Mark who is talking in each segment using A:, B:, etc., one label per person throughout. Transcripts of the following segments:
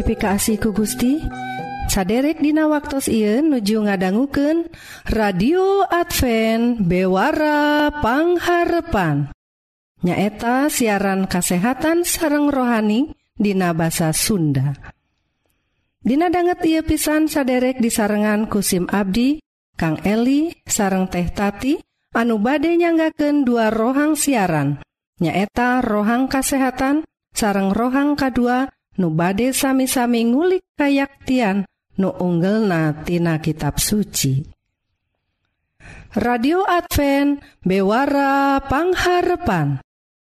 A: dimodifikasi ku Gusti saderek Dina waktu Ieu nuju ngadangguken radio Advent bewarapangharepan nyaeta siaran kasehatan sareng rohani Dina bahasa Sunda. Dina banget ia pisan saderek disarengan kusim Abdi Kang Eli sareng teh tati anu bade nyanggaken dua rohang siaran. Nyaeta rohang kasehatan sareng rohang K2 nu bade sami-sami ngulik kayaktian nu unggelnatina kitab suci. Radio Advent Bewara Pangharepan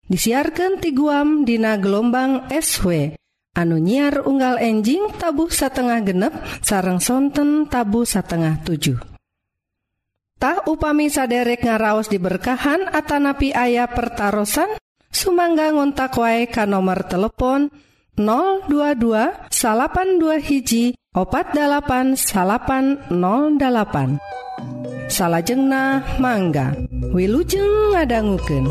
A: disiarkan ti guam dina gelombang SW anu nyiar unggal enjing tabuh satengah genep sarang sonten tabu satengah 7. Tah upami saderek ngaraos diberkahan atanapi ayah pertaran, sumangga ngontak wae ka nomor telepon 022 82 hiji opat 8808 salahjengna mangga Wilujeng ngadangguken.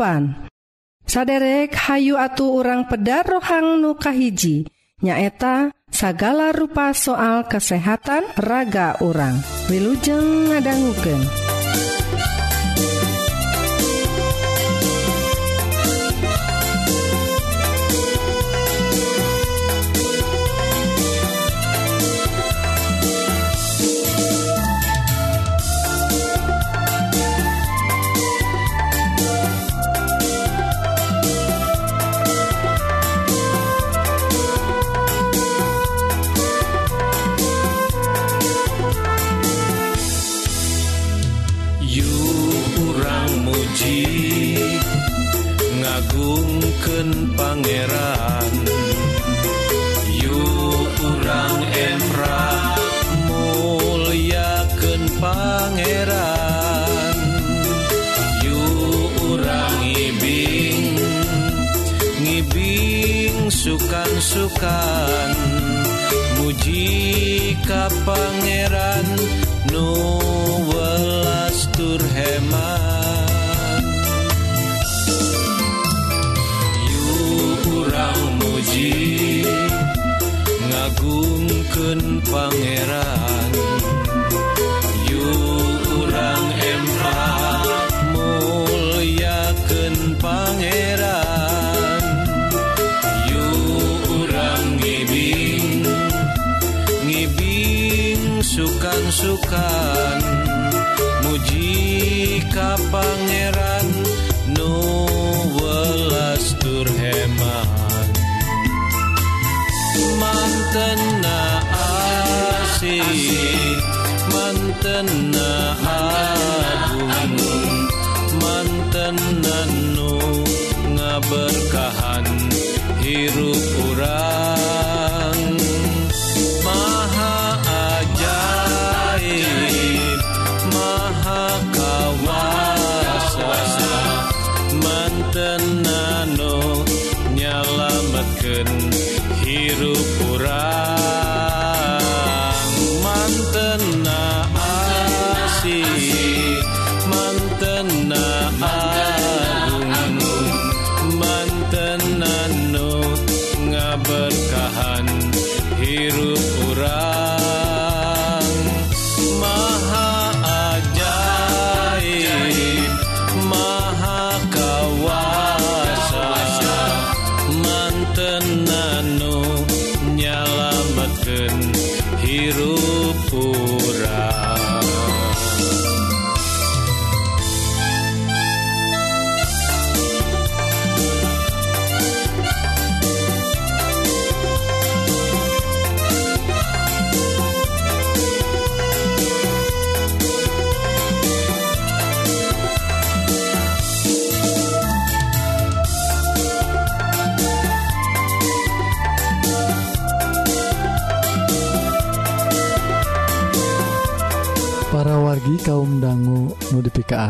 A: salapan saderek Hayu atu orang pedar rohang nukahiji nyaeta sagala rupa soal kesehatan raga orang Wilujeng ngadangguken.
B: pangeran. Yu kurang emra muliakan pangeran. Yu kurang ibing ngibing sukan-sukan. Muji ka pangeran nu welas tur hemat muji ngagungken Pangeran. You kurang Emra muliaken Pangeran. You kurang ngibing ngibing sukan-sukan. nenu ngaberkahan hirup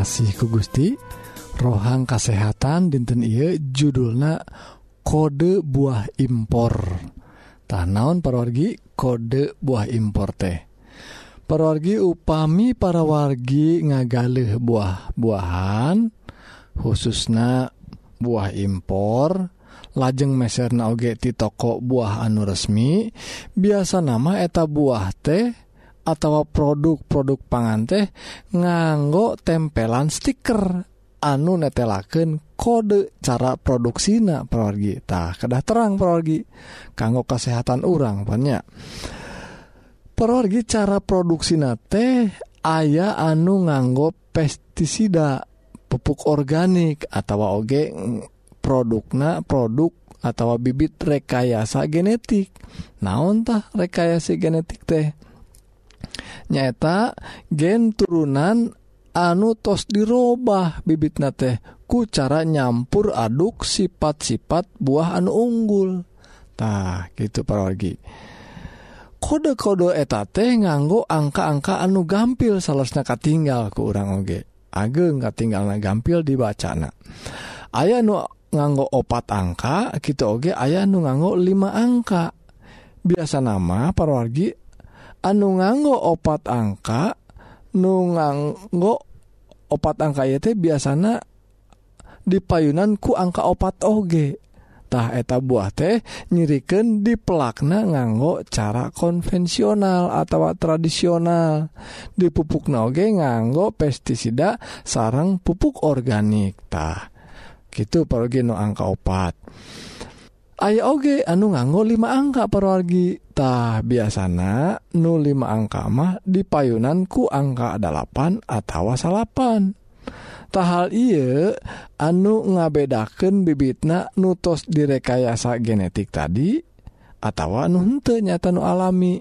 C: asih ku Gusti rohang kasehatan dinten Ieu judulna kode buah impor. Tanaon parorgi kode buah impor teh? Parorgi upami para wargi ngagalih buah-buahan khususna buah impor lajeng meserna oge ti toko buah anu resmi biasa nama eta buah teh atau produk-produk pangan teh nganggo tempelan stiker. Anu netelaken kode cara produksina perorgitah kedah terang perorgi kanggo kesehatan urang banyak perorgi cara produksina teh aya anu nganggo pestisida pupuk organik atau oge produkna produk atau bibit rekayasa genetik. Nauntah rekayasa genetik teh? nyata gen turunan anu tos dirubah bibit na teh ku cara nyampur aduk sifat-sifat buah anu unggultah gitu paragi kode-kodo eta teh nganggo angka-angka anu gampil salahnya katinggal ke urang oge. Ageng katinggal na gampil dibacana. Aya nu nganggo opat angka kita oge aya nu nganggo 5 angka. Biasa nama parwargi anu nganggo opat angka nu nganggo opat angka y teh biasanya dipayunanku angka opat ogetah eta buah teh nyiriken di pelakna nganggo cara konvensional atau tradisional. Di pupuk noge nganggo pestisida sarang pupuk organiktah gitu pergi nu angka opat. Ayo oge anu nganggo 5 angka perwargitah biasana 5 angka mah dipayunanku angka 8 atau salapan. Tahal iye anu ngabedaken bibitna nutos direkayasa genetik tadi atau nuhente nyata nu alami.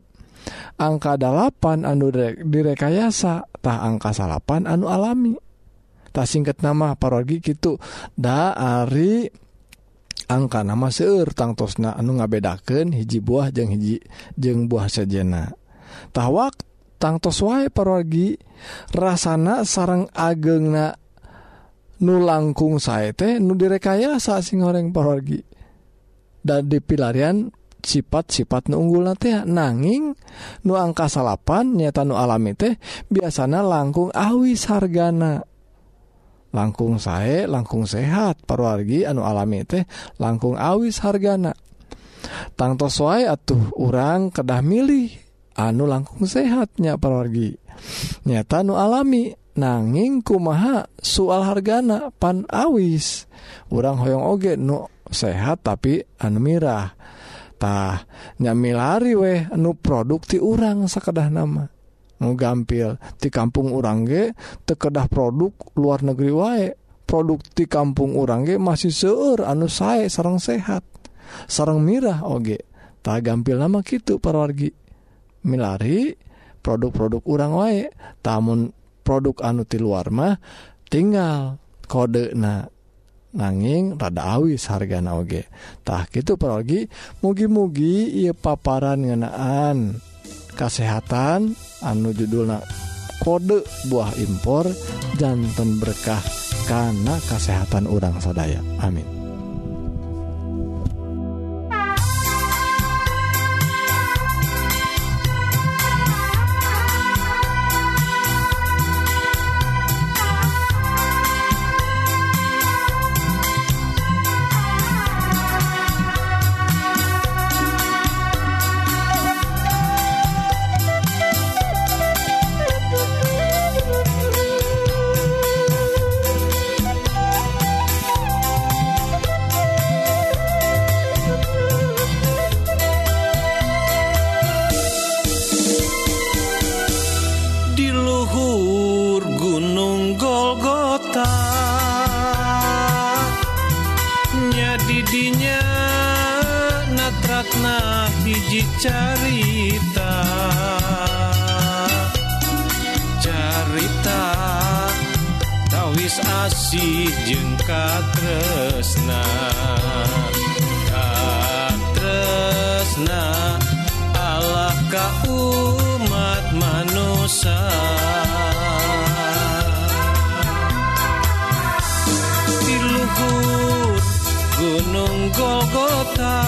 C: Angka 8 anu direkayasatah angka salapan anu alami. Tak singkat nama parologi gitu dari angka nama seueur tangtosna anu ngabedaken hiji buah jeung hiji jeung buah sejenatahwak tangtos wae parorgi rasana sarang ageng na nu langkung saete teh nu direkayasa sing goreng parorgi dan dipilarian sifat-sifat nunggul teh nanging nu angka salapan nyata nu alami teh biasanya langkung awis hargana langkung sae langkung sehat. Parwargi anu alami teh langkung awis hargana. Tangtos wae atuh orang kedah milih anu langkung sehatnya parwargi nyata nu alami nanging kumaha soal hargana pan awis. Orang hoyong oge nu sehat tapi anu mirah. Tah nyamilari weh anu produkti urang sakedah nama. gampil di kampung orange tekedah produk luar negeri wae. Produkti kampung orange masih seur anu sae sarang sehat sarang mirah oge. Tak gampil nama gitu parwargi. Milari produk-produk urang wae tamun produk anu ti luar mah tinggal kode na nanging rada awis harga naoge tah gitu parwargi mugi-mugi ia paparan ngenaan. kesehatan anu judulna kode buah impor jantan berkah karena kesehatan urang sadaya. Amin.
B: Golgota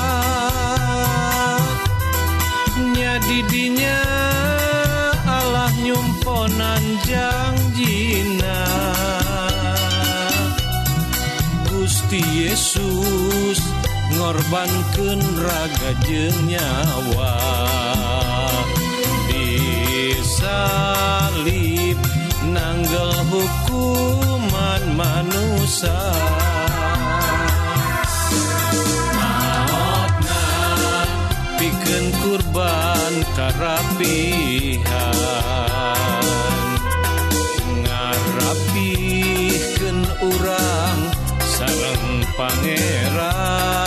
B: nya didinya Allah nyumponan janjina Gusti Yesus ngorbankan raga jeung nyawa. Disalib nanggel hukuman manusia. Gen kurban karapihan ngarapihkeun urang sareng pangeran.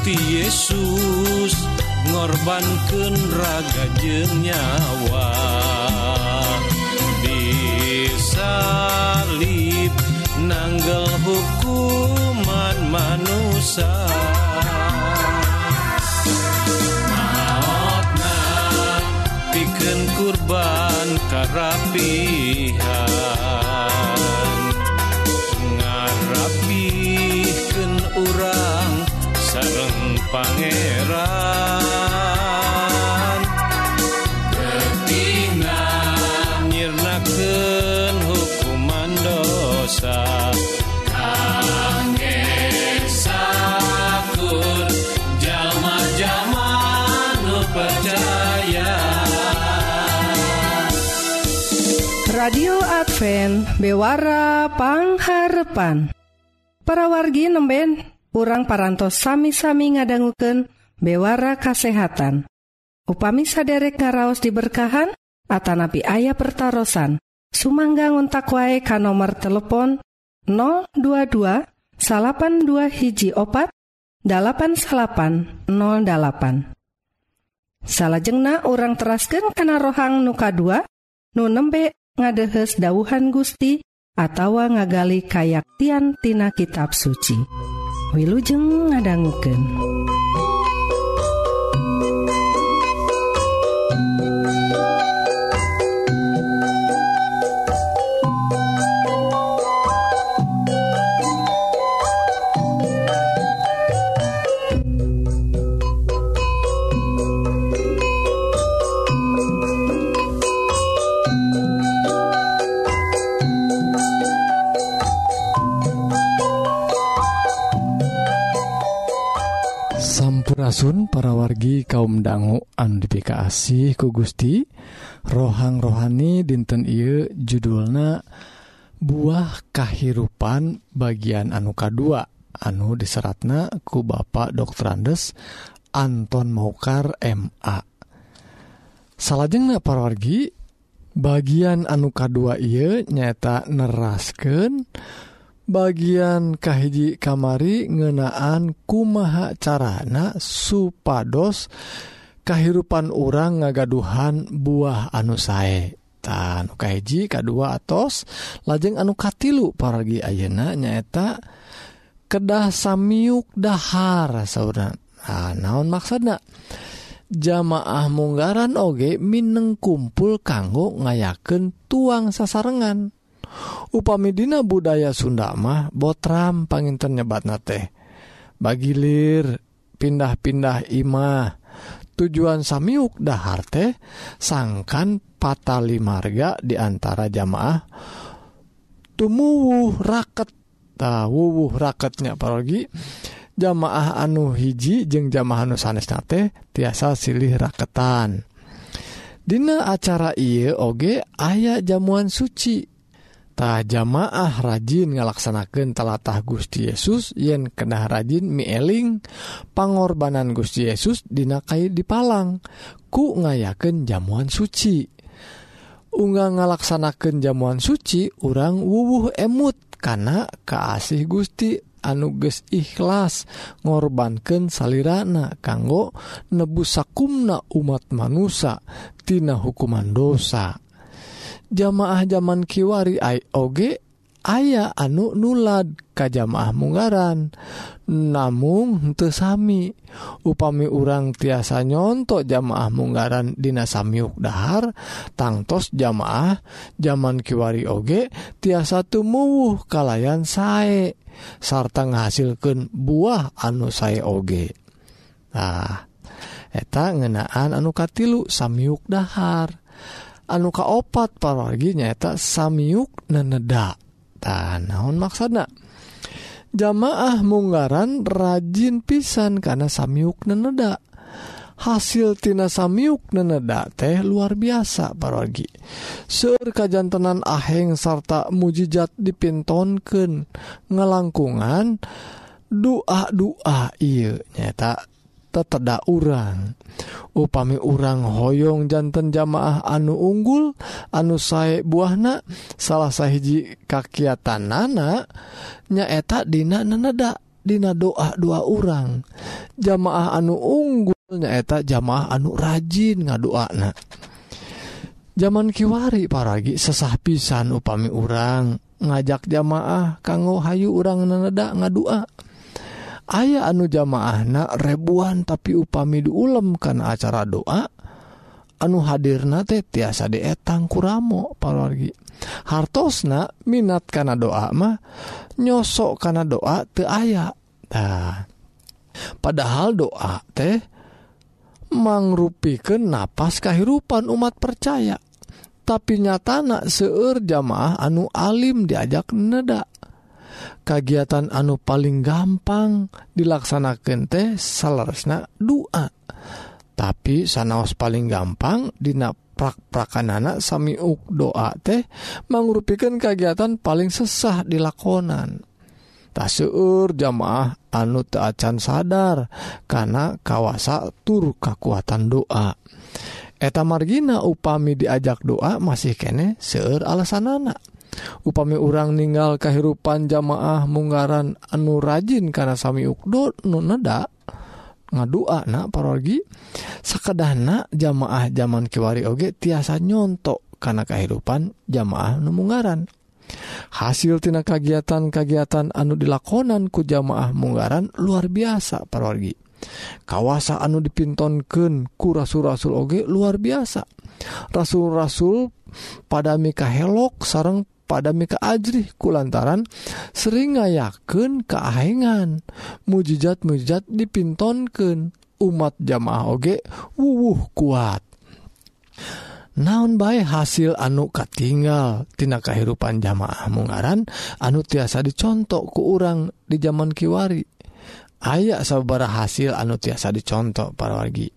B: Gusti Yesus ngorbankan raga jeung nyawa disalib nanggel hukuman manusia. Maafna pikeun kurban karapihan Pangeran. Ketina nyirnakeun hukuman dosa. Percaya.
A: Radio Advent Bewara Pangharepan para wargi nemben. urang parantos sami-sami ngadangguken bewara kasehatan. Upami saderek ngaraos diberkahan, Atanapi ayah pertaran, Sumangga ngontak wae ka nomor telepon 022 salapan dua hiji opat dalapan salapan 08 salahjengna orang terasken kana rohang nuka 2 nu nembe ngadehes dauhan Gusti atawa ngagali kayaktian tina kitab suci. wilujeng ngadangguken
C: asun para wargi kaum dangu anu dipikasi ku Gusti. Rohang rohani dinten Ieu judulna buah kahirupan bagian anu 2 anu diseratna ku Bapak Dr Andes Anton Maukar MA salahjengnya para wargi bagian anu 2 ia nyata nerasken dan bagian kahiji kamari ngenaan kumaha carana supados kehidupan orang ngagaduhan buah anu sae. Tan kahiji kadua atos lajeng anu katilu paragi ayena nyaeta kedah samiuk dahar saudara. Nah, naon maksudna? Jamaah munggaran oge mineng kumpul kanggo ngayaken tuang sasarengan. upamidina budaya Sundamah Botram paninten nyebatna teh. Bagilir pindah-pindah Imah. Tujuan Samiuk dahar teh sangkan patali marga diantara jamaah. Tumuwuh raket tahuwuh raketnya parogi. Jamaah anu hiji jeung jamaah anu sanes nate tiasa silih raketan. Dina acara ieu oge ayah jamuan suci. tah jamaah rajin ngalaksanakan telatah Gusti Yesus yen kena rajin mieling. Pangorbanan Gusti Yesus dinakai dipalang. Ku ngayaken jamuan suci. Unga ngalaksanakan jamuan suci orang wuwuh emut karena keasih Gusti anuges ikhlas ngorbankan salirana kanggo nebusakumna umat manusia tina hukuman dosa. jamaah zaman Kiwari oge aya anu nulad ka jamaah munggaran. Namung tesami upami urang tiasa nyontok jamaah munggaran Dina Samyuk Dahar tangtos jamaah zaman Kiwari oge tiasa tumuwuh kalayan sae sarta ngahasilkan buah anu saya oge. Nah eta ngenaan anu katilu Samyuk Dahar. anu kaopat parogi nyaeta samyuk neneda. Tan naon maksana? Jamaah munggaran rajin pisan karena samyuk neneda. Hasiltina samyuk neneda teh luar biasa parogi sur kajantenan aheng sarta mujijat dipintonken ngelangkungan doa doa I nyata teteda urang. Upami urang hoyong jantan jamaah anu unggul anu sae buahna salah sahiji kakiatan nana nyaeta dina neneda dina doa dua orang jamaah anu unggul nyaeta jamaah anu rajin ngadoana. Zaman kiwari paragi sesah pisan upami urang. Ngajak jamaah kanggo hayu urang nenedak ngadua aya anu jamaahna rebuan tapi upami diulem karena acara doa anu hadir nate tiasa dietang kuramo palorgi hartosna minat karena doa mah nyosok karena doa te aya. Nah, padahal doa teh mangrupikan napas kehidupan umat percaya. Tapi nyatana seueur jamaah anu Alim diajak neda kagiatan anu paling gampang dilaksanakan teh salahna doa tapi sanaos paling gampang dina prak-prakan anak samiuk doa teh mangrupikan kegiatan paling sesah dilakonan taseur jamaah anu teacan sadar karena kawasa tur kekuatan doa. Eta margina upami diajak doa masih kene seueur alasan anak upami urang ninggal kehidupan jamaah munggaran anu rajin karena sami ukdo nuneda ngadua na parogi sekedana jamaah zaman kiwari oge tiasa nyontok karena kehidupan jamaah numunggaran hasiltina kagiatan-kagiatan anu dilakonan ku jamaah munggaran luar biasa parorgi kawasa anu dipintonken ku rasul-rasul oge luar biasa. Rasul-rasul pada mika helok sarang pada mika ajri kulantaran sering ngayaken keahengan mujizat mujizat dipintonken umat jamaah oge wuwuh kuat. Naon baik hasil anu katingal tina kehidupan jamaah mungaran anu tiasa dicontok ke urang di zaman kiwari. Aya saudara hasil anu tiasa dicontok para wargi.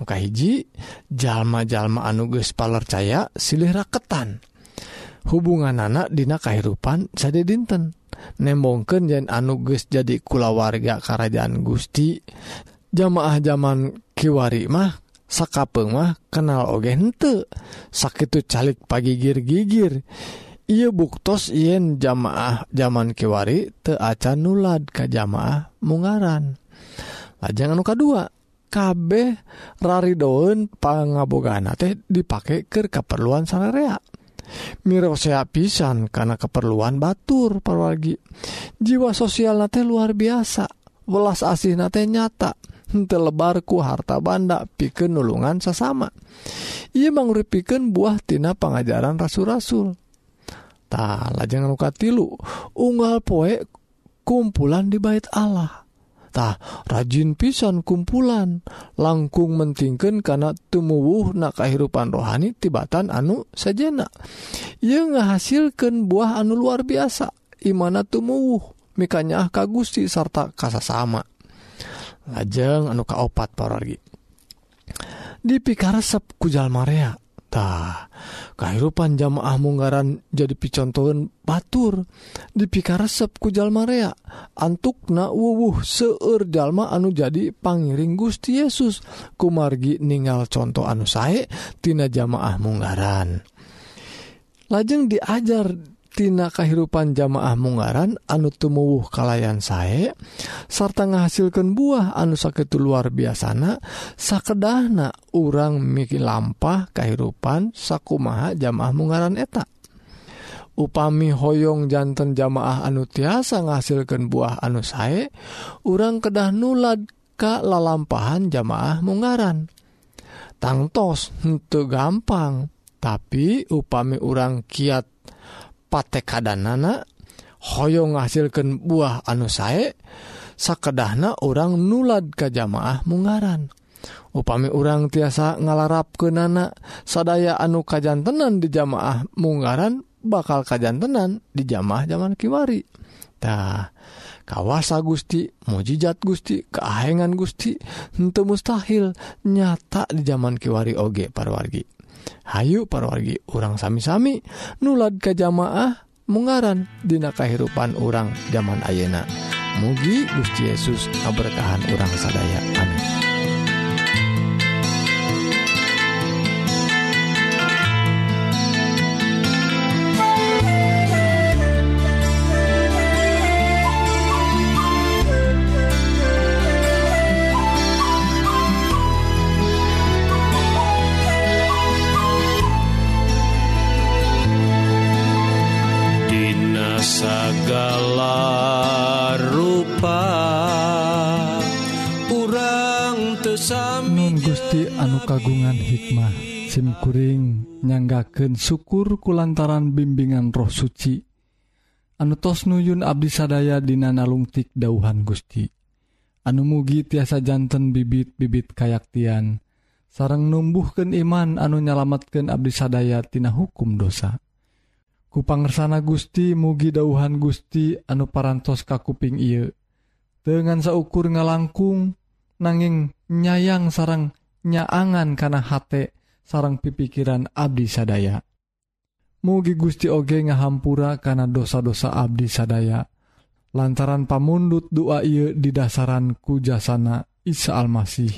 C: Muka hiji jalma-jalma anuges palercaya silih raketan. hubungan anak dina kahirupan sade dinten. Nembongken jan anuges jadi kulawarga Kerajaan Gusti jamaah zaman Kiwari mah sakapeng mah kenal oge hente sakit calik pagigir gigir. Ia buktos yen jamaah zaman Kiwari teaca nulad ke jamaah mungaran. Lajeng anu kedua kabeh raridoun pangabogana teh dipakai ke keperluan sanarea mirosea pisan karena keperluan batur perwargi jiwa sosial nate luar biasa welas asih nate nyata. Lebarku harta banda piken nulungan sesama. Ia buah tina pengajaran rasul-rasul. Tak lajeng luka tilu unggal poe kumpulan di bait Allah. tah rajin pisan kumpulan. Langkung mentingken karena tumuwuh na kehidupan rohani tibatan anu sajena. Ia ngahasilkan buah anu luar biasa. Imana tumuwuh? Mikanya ah ka Gusti sarta kasasama. Lajeng anu kaopat paragi dipikaresep kujal Maria tah kehidupan jamaah munggaran jadi picontohan batur. Dipikaresep kujal antuk antukna wuwuh seueur jalma anu jadi pangiring Gusti Yesus. Kumargi ningal contoh anu sae tina jamaah munggaran lajeng diajar tina kehidupan jamaah munggaran anu tumuwuh kalayan sae sarta ngahasilkan buah anu sakit luar biasana sakedahna urang miki lampah kehidupan sakumaha jamaah munggaran eta. Upami hoyong jantan jamaah anu tiasa ngahasilkan buah anu sae urang kedah nulad ka lalampahan jamaah munggaran tangtos henteu gampang tapi upami urang kiat patekadanana hoyong ngahasilkan buah anu sae sakedahna orang nulad ke jamaah munggaran upami urang tiasa ngalarap ke nana sadaya anu kajantenan di jamaah munggaran bakal kajantenan di jamaah zaman kiwaritah kawasa Gusti mujijat Gusti keahengan Gusti untuk mustahil nyata di zaman kiwari oge parwargi. Hayu parwargi urang sami-sami nulad ke jamaah mengaran Dinakahirupan urang zaman Ayeuna mugi Gusti Yesus keberkahan urang sadaya. Amin. kuring nyanggaken syukur kulantaran bimbingan roh suci. Anu tos nuyun Abdi sadaya dina nalungtik dauhan Gusti. Anu mugi tiasa janten bibit-bibit kayaktian. Sarang numbuhken iman anu nyalamatkan Abdi sadaya tina hukum dosa. Kupangersana Gusti mugi dauhan Gusti anu parantos kakuping ieu. Dengan saukur ngalangkung nanging nyayang sarang nyaangan kana hate. sarang pipikiran Abdi sadaya. Mugi Gusti oge ngahampura karena dosa-dosa Abdi sadaya. Lantaran pamundut doa ia di dasaran kujasana Isa Almasih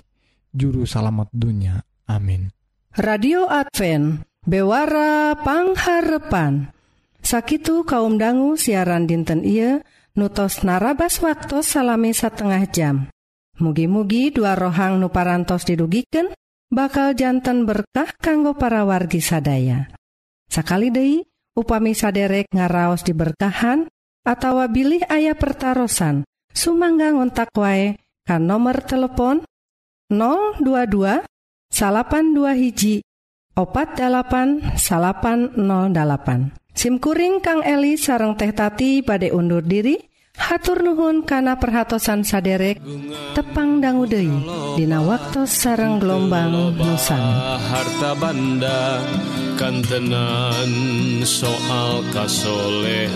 C: juru salamet dunya. Amin.
A: Radio Advent Bewara pangharepan. Sakitu kaum dangu siaran dinten ia nutos narabas waktu salami satengah jam. Mugi-mugi dua rohang nuparantos didugiken bakal jantan berkah kanggo para wargi sadaya. Sakali Dei upami saderek ngaraos diberkahan atau bilih ayah pertarosan sumangga ngontak wae kan nomor telepon 022 82 hiji opat 8 0808 SIMkuring Kang Eli sareng tehtati pada undur diri Hatur nuhun kana perhatsan saderek tepang danggude Dina waktu sarang gelombang nusan.
B: Harta banda kantenan soal kasolehan.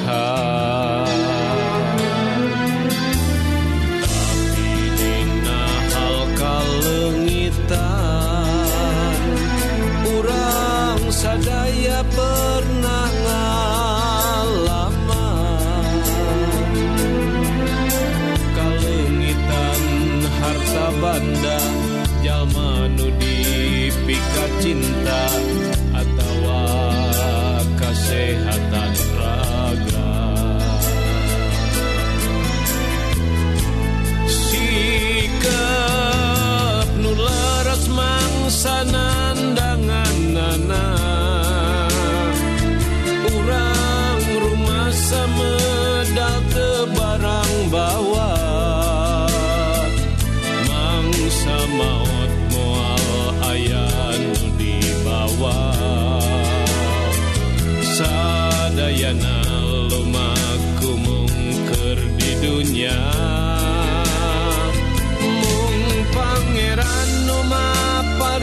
B: jana lumaku mungker di dunia. Mung pangeran nu maparinaka